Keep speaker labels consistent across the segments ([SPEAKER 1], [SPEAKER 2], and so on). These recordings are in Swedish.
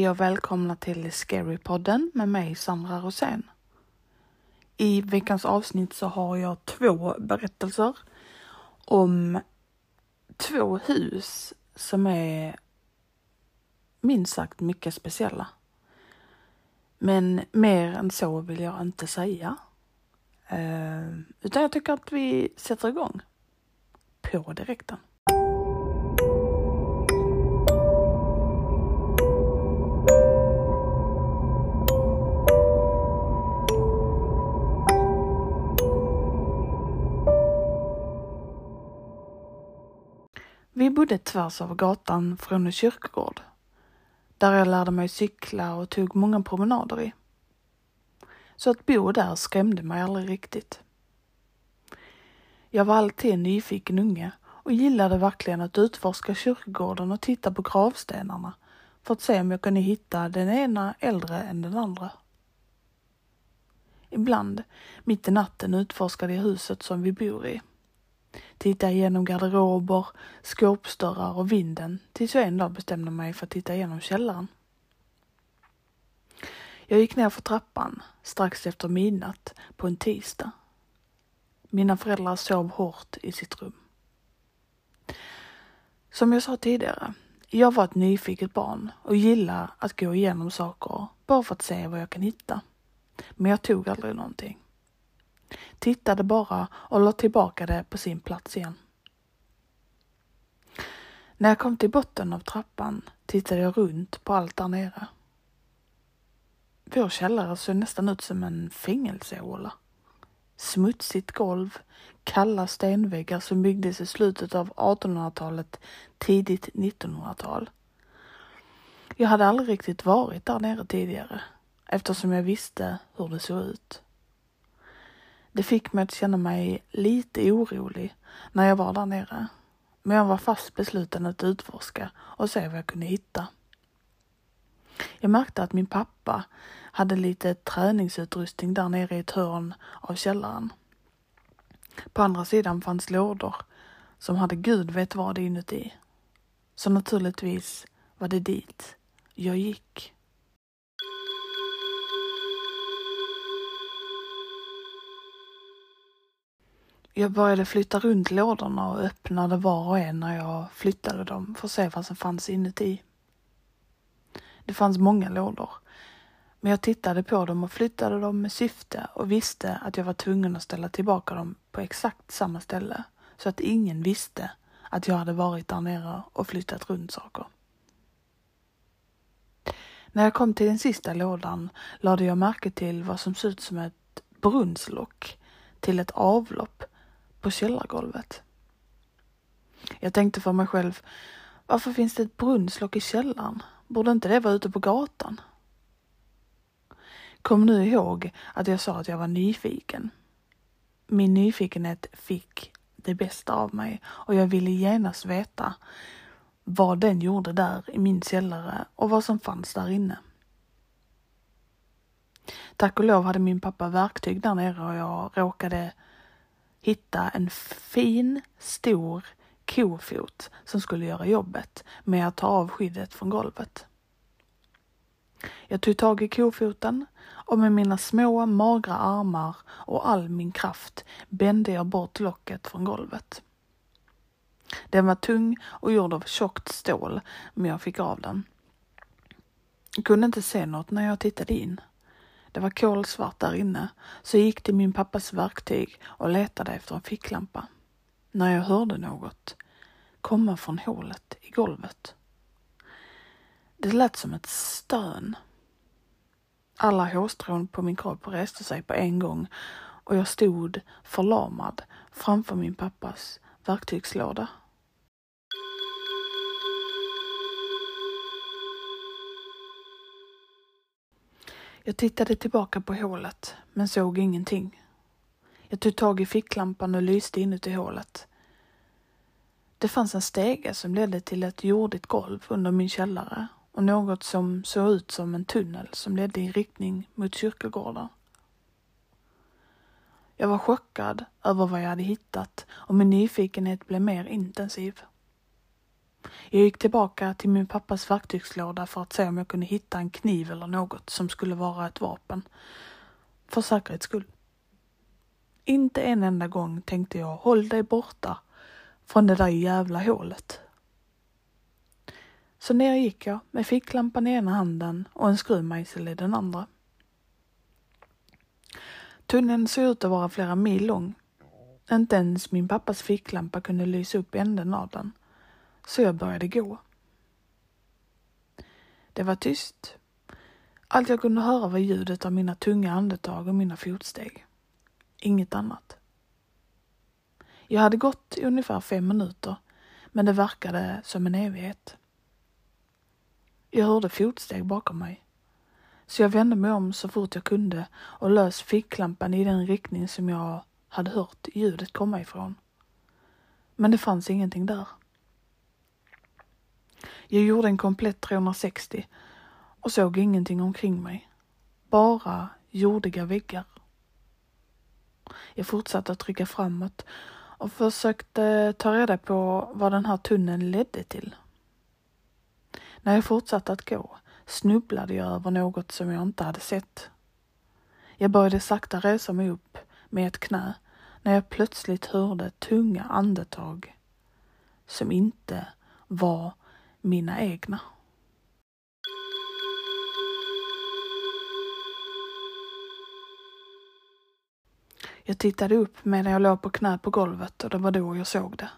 [SPEAKER 1] Hej och välkomna till Scary-podden med mig Sandra Rosén. I veckans avsnitt så har jag två berättelser om två hus som är minst sagt mycket speciella. Men mer än så vill jag inte säga. Eh, utan jag tycker att vi sätter igång. På direkten. Vi bodde tvärs över gatan från en kyrkogård. Där jag lärde mig cykla och tog många promenader i. Så att bo där skrämde mig aldrig riktigt. Jag var alltid en nyfiken unge och gillade verkligen att utforska kyrkogården och titta på gravstenarna för att se om jag kunde hitta den ena äldre än den andra. Ibland, mitt i natten, utforskade jag huset som vi bor i. Titta igenom garderober, skåpsdörrar och vinden tills jag en dag bestämde mig för att titta igenom källaren. Jag gick ner för trappan strax efter midnatt på en tisdag. Mina föräldrar sov hårt i sitt rum. Som jag sa tidigare, jag var ett nyfiket barn och gillar att gå igenom saker bara för att se vad jag kan hitta. Men jag tog aldrig någonting tittade bara och la tillbaka det på sin plats igen. När jag kom till botten av trappan tittade jag runt på allt där nere. Vår källare såg nästan ut som en fängelsehåla. Smutsigt golv, kalla stenväggar som byggdes i slutet av 1800-talet, tidigt 1900-tal. Jag hade aldrig riktigt varit där nere tidigare eftersom jag visste hur det såg ut. Det fick mig att känna mig lite orolig när jag var där nere. Men jag var fast besluten att utforska och se vad jag kunde hitta. Jag märkte att min pappa hade lite träningsutrustning där nere i ett hörn av källaren. På andra sidan fanns lådor som hade gud vet vad inuti. Så naturligtvis var det dit jag gick. Jag började flytta runt lådorna och öppnade var och en när jag flyttade dem för att se vad som fanns inuti. Det fanns många lådor, men jag tittade på dem och flyttade dem med syfte och visste att jag var tvungen att ställa tillbaka dem på exakt samma ställe så att ingen visste att jag hade varit där nere och flyttat runt saker. När jag kom till den sista lådan lade jag märke till vad som såg ut som ett brunnslock till ett avlopp på källargolvet. Jag tänkte för mig själv, varför finns det ett brunnslock i källaren? Borde inte det vara ute på gatan? Kom nu ihåg att jag sa att jag var nyfiken. Min nyfikenhet fick det bästa av mig och jag ville genast veta vad den gjorde där i min källare och vad som fanns där inne. Tack och lov hade min pappa verktyg där nere och jag råkade hitta en fin, stor kofot som skulle göra jobbet med att ta av skyddet från golvet. Jag tog tag i kofoten och med mina små magra armar och all min kraft bände jag bort locket från golvet. Den var tung och gjord av tjockt stål, men jag fick av den. Jag kunde inte se något när jag tittade in. Det var kolsvart där inne, så jag gick till min pappas verktyg och letade efter en ficklampa. När jag hörde något komma från hålet i golvet. Det lät som ett stön. Alla hårstrån på min kropp reste sig på en gång och jag stod förlamad framför min pappas verktygslåda. Jag tittade tillbaka på hålet, men såg ingenting. Jag tog tag i ficklampan och lyste inuti hålet. Det fanns en stege som ledde till ett jordigt golv under min källare och något som såg ut som en tunnel som ledde i riktning mot kyrkogården. Jag var chockad över vad jag hade hittat och min nyfikenhet blev mer intensiv. Jag gick tillbaka till min pappas verktygslåda för att se om jag kunde hitta en kniv eller något som skulle vara ett vapen. För säkerhets skull. Inte en enda gång tänkte jag håll dig borta från det där jävla hålet. Så ner gick jag med ficklampan i ena handen och en skruvmejsel i den andra. Tunneln såg ut att vara flera mil lång. Inte ens min pappas ficklampa kunde lysa upp änden av den. Så jag började gå. Det var tyst. Allt jag kunde höra var ljudet av mina tunga andetag och mina fotsteg. Inget annat. Jag hade gått i ungefär fem minuter, men det verkade som en evighet. Jag hörde fotsteg bakom mig. Så jag vände mig om så fort jag kunde och lös ficklampan i den riktning som jag hade hört ljudet komma ifrån. Men det fanns ingenting där. Jag gjorde en komplett 360 och såg ingenting omkring mig. Bara jordiga väggar. Jag fortsatte att trycka framåt och försökte ta reda på vad den här tunneln ledde till. När jag fortsatte att gå snubblade jag över något som jag inte hade sett. Jag började sakta resa mig upp med ett knä när jag plötsligt hörde tunga andetag som inte var mina egna. Jag tittade upp medan jag låg på knä på golvet och det var då jag såg det.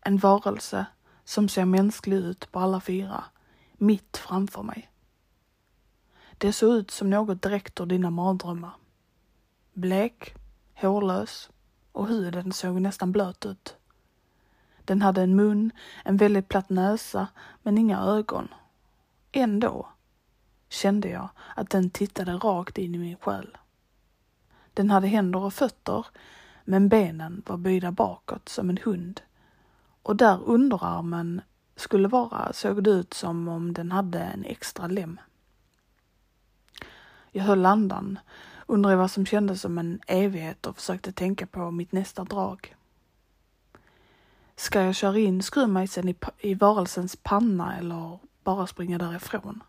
[SPEAKER 1] En varelse som ser mänsklig ut på alla fyra, mitt framför mig. Det såg ut som något direkt ur dina mardrömmar. Blek, hårlös och huden såg nästan blöt ut. Den hade en mun, en väldigt platt näsa, men inga ögon. Ändå kände jag att den tittade rakt in i min själ. Den hade händer och fötter, men benen var böjda bakåt som en hund. Och där underarmen skulle vara såg det ut som om den hade en extra lem. Jag höll andan, undrade vad som kändes som en evighet och försökte tänka på mitt nästa drag. Ska jag köra in skruvmejseln i, i varelsens panna eller bara springa därifrån?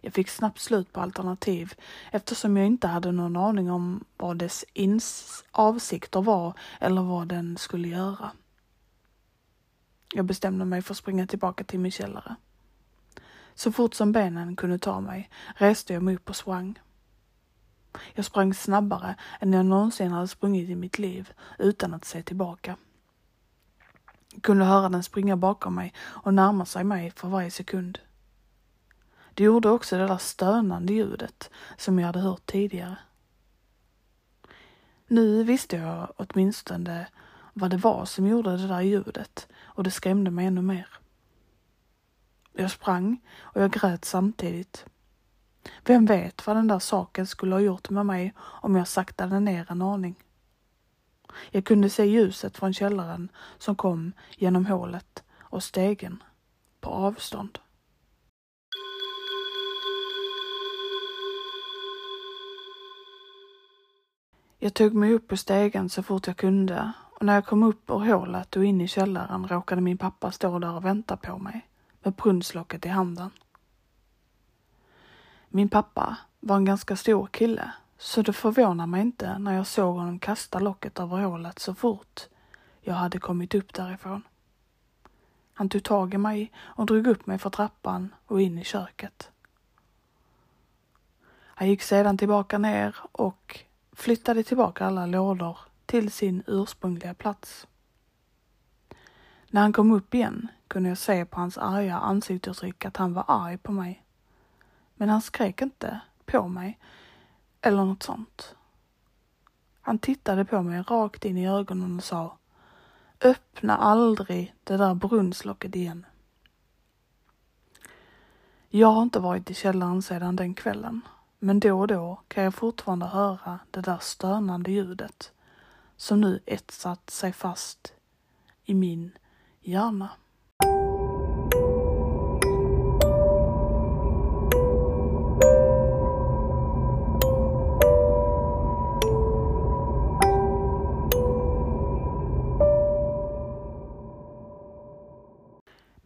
[SPEAKER 1] Jag fick snabbt slut på alternativ eftersom jag inte hade någon aning om vad dess ins avsikter var eller vad den skulle göra. Jag bestämde mig för att springa tillbaka till min källare. Så fort som benen kunde ta mig reste jag mig upp och sprang. Jag sprang snabbare än jag någonsin hade sprungit i mitt liv utan att se tillbaka. Kunde höra den springa bakom mig och närma sig mig för varje sekund. Det gjorde också det där stönande ljudet som jag hade hört tidigare. Nu visste jag åtminstone vad det var som gjorde det där ljudet och det skrämde mig ännu mer. Jag sprang och jag grät samtidigt. Vem vet vad den där saken skulle ha gjort med mig om jag saktade ner en aning. Jag kunde se ljuset från källaren som kom genom hålet och stegen på avstånd. Jag tog mig upp på stegen så fort jag kunde och när jag kom upp ur hålet och in i källaren råkade min pappa stå där och vänta på mig med brunnslocket i handen. Min pappa var en ganska stor kille så det förvånar mig inte när jag såg honom kasta locket över hålet så fort jag hade kommit upp därifrån. Han tog tag i mig och drog upp mig för trappan och in i köket. Han gick sedan tillbaka ner och flyttade tillbaka alla lådor till sin ursprungliga plats. När han kom upp igen kunde jag se på hans arga ansiktsuttryck att han var arg på mig. Men han skrek inte på mig eller något sånt. Han tittade på mig rakt in i ögonen och sa Öppna aldrig det där brunnslocket igen. Jag har inte varit i källaren sedan den kvällen, men då och då kan jag fortfarande höra det där stönande ljudet som nu etsat sig fast i min hjärna.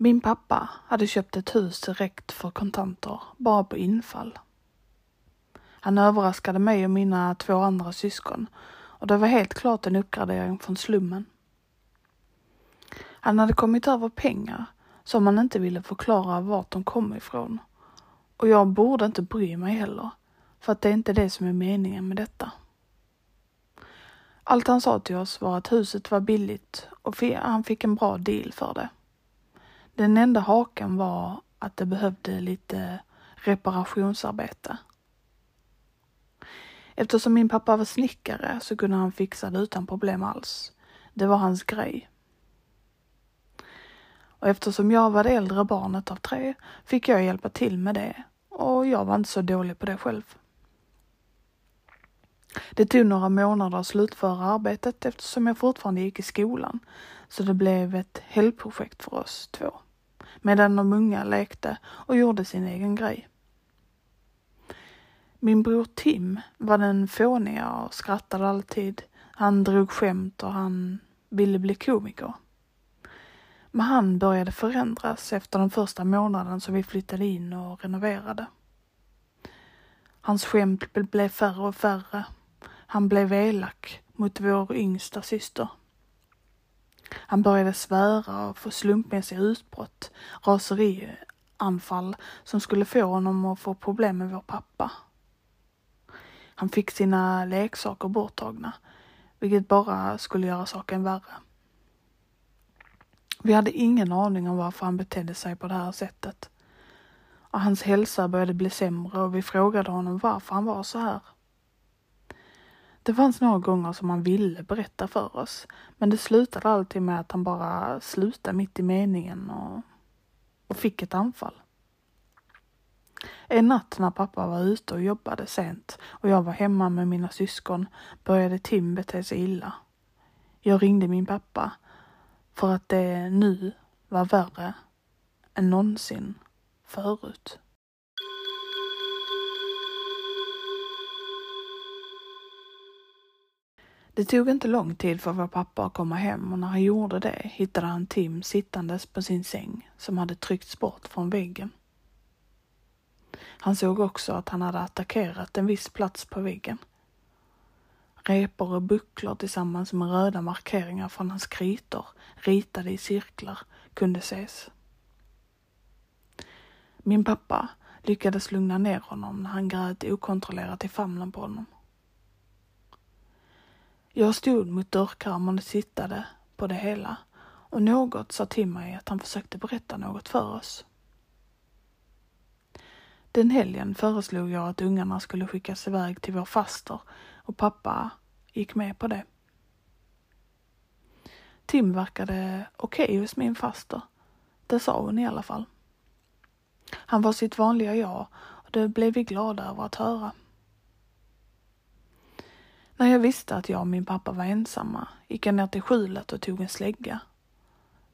[SPEAKER 1] Min pappa hade köpt ett hus direkt för kontanter, bara på infall. Han överraskade mig och mina två andra syskon och det var helt klart en uppgradering från slummen. Han hade kommit över pengar som han inte ville förklara vart de kom ifrån. Och jag borde inte bry mig heller, för att det är inte det som är meningen med detta. Allt han sa till oss var att huset var billigt och han fick en bra deal för det. Den enda haken var att det behövde lite reparationsarbete. Eftersom min pappa var snickare så kunde han fixa det utan problem alls. Det var hans grej. Och eftersom jag var det äldre barnet av tre fick jag hjälpa till med det och jag var inte så dålig på det själv. Det tog några månader att slutföra arbetet eftersom jag fortfarande gick i skolan, så det blev ett helgprojekt för oss två. Medan de unga lekte och gjorde sin egen grej. Min bror Tim var den fåniga och skrattade alltid. Han drog skämt och han ville bli komiker. Men han började förändras efter den första månaden som vi flyttade in och renoverade. Hans skämt blev färre och färre. Han blev elak mot vår yngsta syster. Han började svära och få slumpmässiga utbrott, raserianfall som skulle få honom att få problem med vår pappa. Han fick sina leksaker borttagna, vilket bara skulle göra saken värre. Vi hade ingen aning om varför han betedde sig på det här sättet. Och hans hälsa började bli sämre och vi frågade honom varför han var så här. Det fanns några gånger som han ville berätta för oss, men det slutade alltid med att han bara slutade mitt i meningen och, och fick ett anfall. En natt när pappa var ute och jobbade sent och jag var hemma med mina syskon började Tim bete sig illa. Jag ringde min pappa för att det nu var värre än någonsin förut. Det tog inte lång tid för vår pappa att komma hem och när han gjorde det hittade han Tim sittandes på sin säng som hade tryckts bort från väggen. Han såg också att han hade attackerat en viss plats på väggen. Repor och bucklor tillsammans med röda markeringar från hans kritor, ritade i cirklar, kunde ses. Min pappa lyckades lugna ner honom när han grät okontrollerat i famnen på honom. Jag stod mot dörrkarmen och tittade på det hela och något sa till mig att han försökte berätta något för oss. Den helgen föreslog jag att ungarna skulle skickas iväg till vår faster och pappa gick med på det. Tim verkade okej okay hos min faster. Det sa hon i alla fall. Han var sitt vanliga jag och det blev vi glada över att höra. När jag visste att jag och min pappa var ensamma gick jag ner till skjulet och tog en slägga.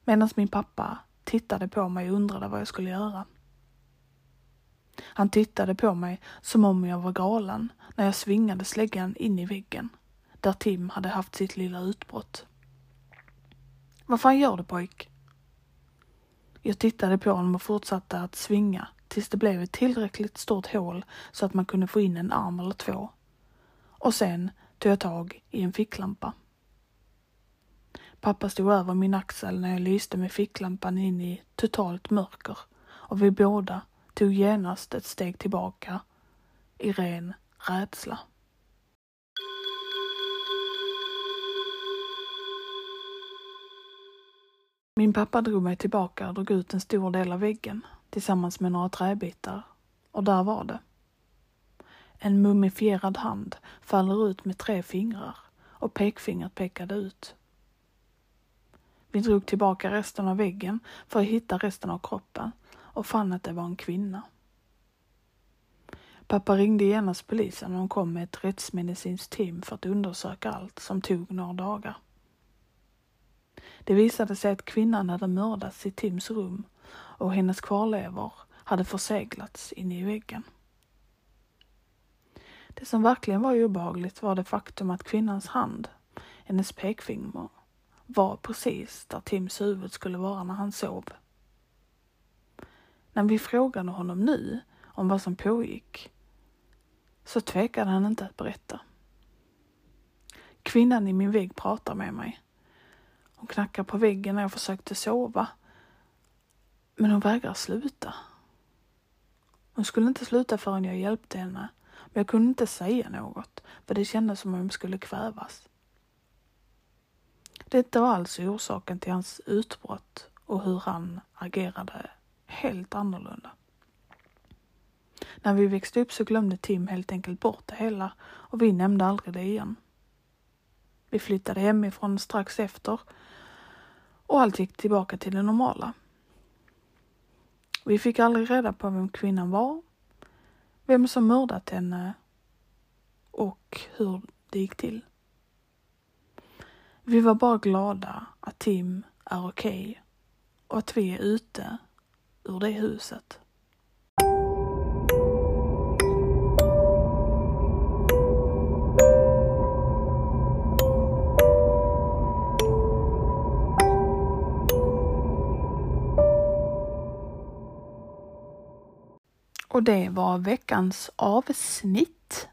[SPEAKER 1] Medan min pappa tittade på mig och undrade vad jag skulle göra. Han tittade på mig som om jag var galen när jag svingade släggan in i väggen, där Tim hade haft sitt lilla utbrott. Vad fan gör du pojk? Jag tittade på honom och fortsatte att svinga tills det blev ett tillräckligt stort hål så att man kunde få in en arm eller två. Och sen tog jag tag i en ficklampa. Pappa stod över min axel när jag lyste med ficklampan in i totalt mörker och vi båda tog genast ett steg tillbaka i ren rädsla. Min pappa drog mig tillbaka och drog ut en stor del av väggen tillsammans med några träbitar och där var det. En mumifierad hand faller ut med tre fingrar och pekfingret pekade ut. Vi drog tillbaka resten av väggen för att hitta resten av kroppen och fann att det var en kvinna. Pappa ringde genast polisen och de kom med ett rättsmedicinskt team för att undersöka allt som tog några dagar. Det visade sig att kvinnan hade mördats i Tims rum och hennes kvarlevor hade förseglats inne i väggen. Det som verkligen var obehagligt var det faktum att kvinnans hand, hennes pekfinger, var precis där Tims huvud skulle vara när han sov. När vi frågade honom nu om vad som pågick så tvekade han inte att berätta. Kvinnan i min vägg pratar med mig. Hon knackar på väggen när jag försökte sova. Men hon vägrar sluta. Hon skulle inte sluta förrän jag hjälpte henne. Men jag kunde inte säga något, för det kändes som om jag skulle kvävas. Detta var alltså orsaken till hans utbrott och hur han agerade helt annorlunda. När vi växte upp så glömde Tim helt enkelt bort det hela och vi nämnde aldrig det igen. Vi flyttade hemifrån strax efter och allt gick tillbaka till det normala. Vi fick aldrig reda på vem kvinnan var, vem som mördat henne och hur det gick till. Vi var bara glada att Tim är okej okay och att vi är ute ur det huset. Och det var veckans avsnitt.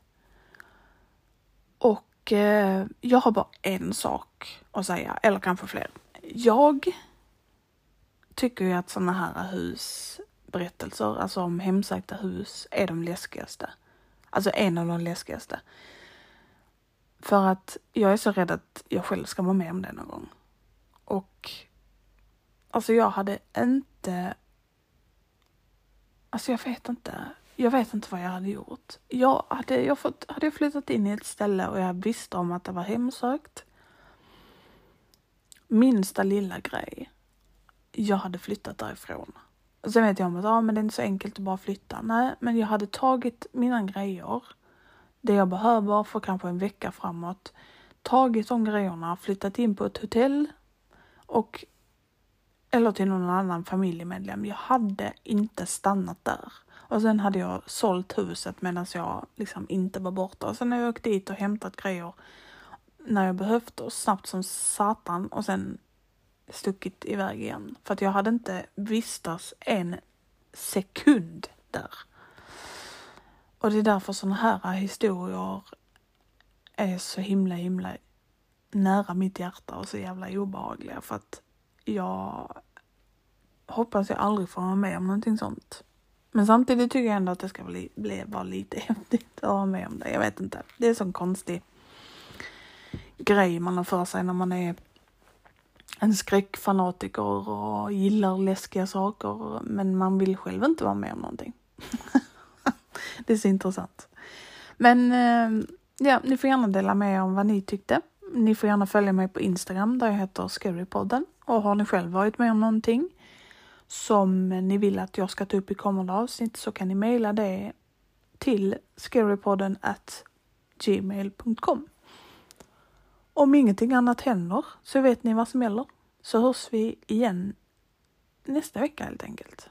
[SPEAKER 1] Och eh, jag har bara en sak att säga, eller kanske fler. Jag tycker ju att sådana här husberättelser, alltså om hemsökta hus, är de läskigaste. Alltså en av de läskigaste. För att jag är så rädd att jag själv ska vara med om det någon gång. Och alltså jag hade inte Alltså jag vet inte. Jag vet inte vad jag hade gjort. Jag hade, jag fått, hade jag flyttat in i ett ställe och jag visste om att det var hemsökt. Minsta lilla grej. Jag hade flyttat därifrån. Sen vet jag om att ah, men det är inte så enkelt att bara flytta. Nej, men jag hade tagit mina grejer, det jag behöver för kanske en vecka framåt, tagit de grejerna, flyttat in på ett hotell och eller till någon annan familjemedlem. Jag hade inte stannat där. Och sen hade jag sålt huset medan jag liksom inte var borta. Och sen har jag åkt dit och hämtat grejer när jag behövt och snabbt som satan och sen stuckit iväg igen. För att jag hade inte vistats en sekund där. Och det är därför sådana här historier är så himla himla nära mitt hjärta och så jävla obehagliga för att jag hoppas jag aldrig får vara med om någonting sånt. Men samtidigt tycker jag ändå att det ska bli, bli vara lite häftigt att vara med om det. Jag vet inte. Det är en sån konstig grej man har för sig när man är en skräckfanatiker och gillar läskiga saker men man vill själv inte vara med om någonting. det är så intressant. Men eh, ja, ni får gärna dela med er om vad ni tyckte. Ni får gärna följa mig på Instagram där jag heter Scarypodden. Och har ni själv varit med om någonting som ni vill att jag ska ta upp i kommande avsnitt så kan ni mejla det till scarypodden at gmail.com. Om ingenting annat händer så vet ni vad som gäller. Så hörs vi igen nästa vecka helt enkelt.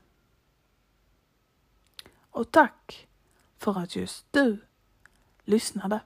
[SPEAKER 1] Och tack för att just du lyssnade.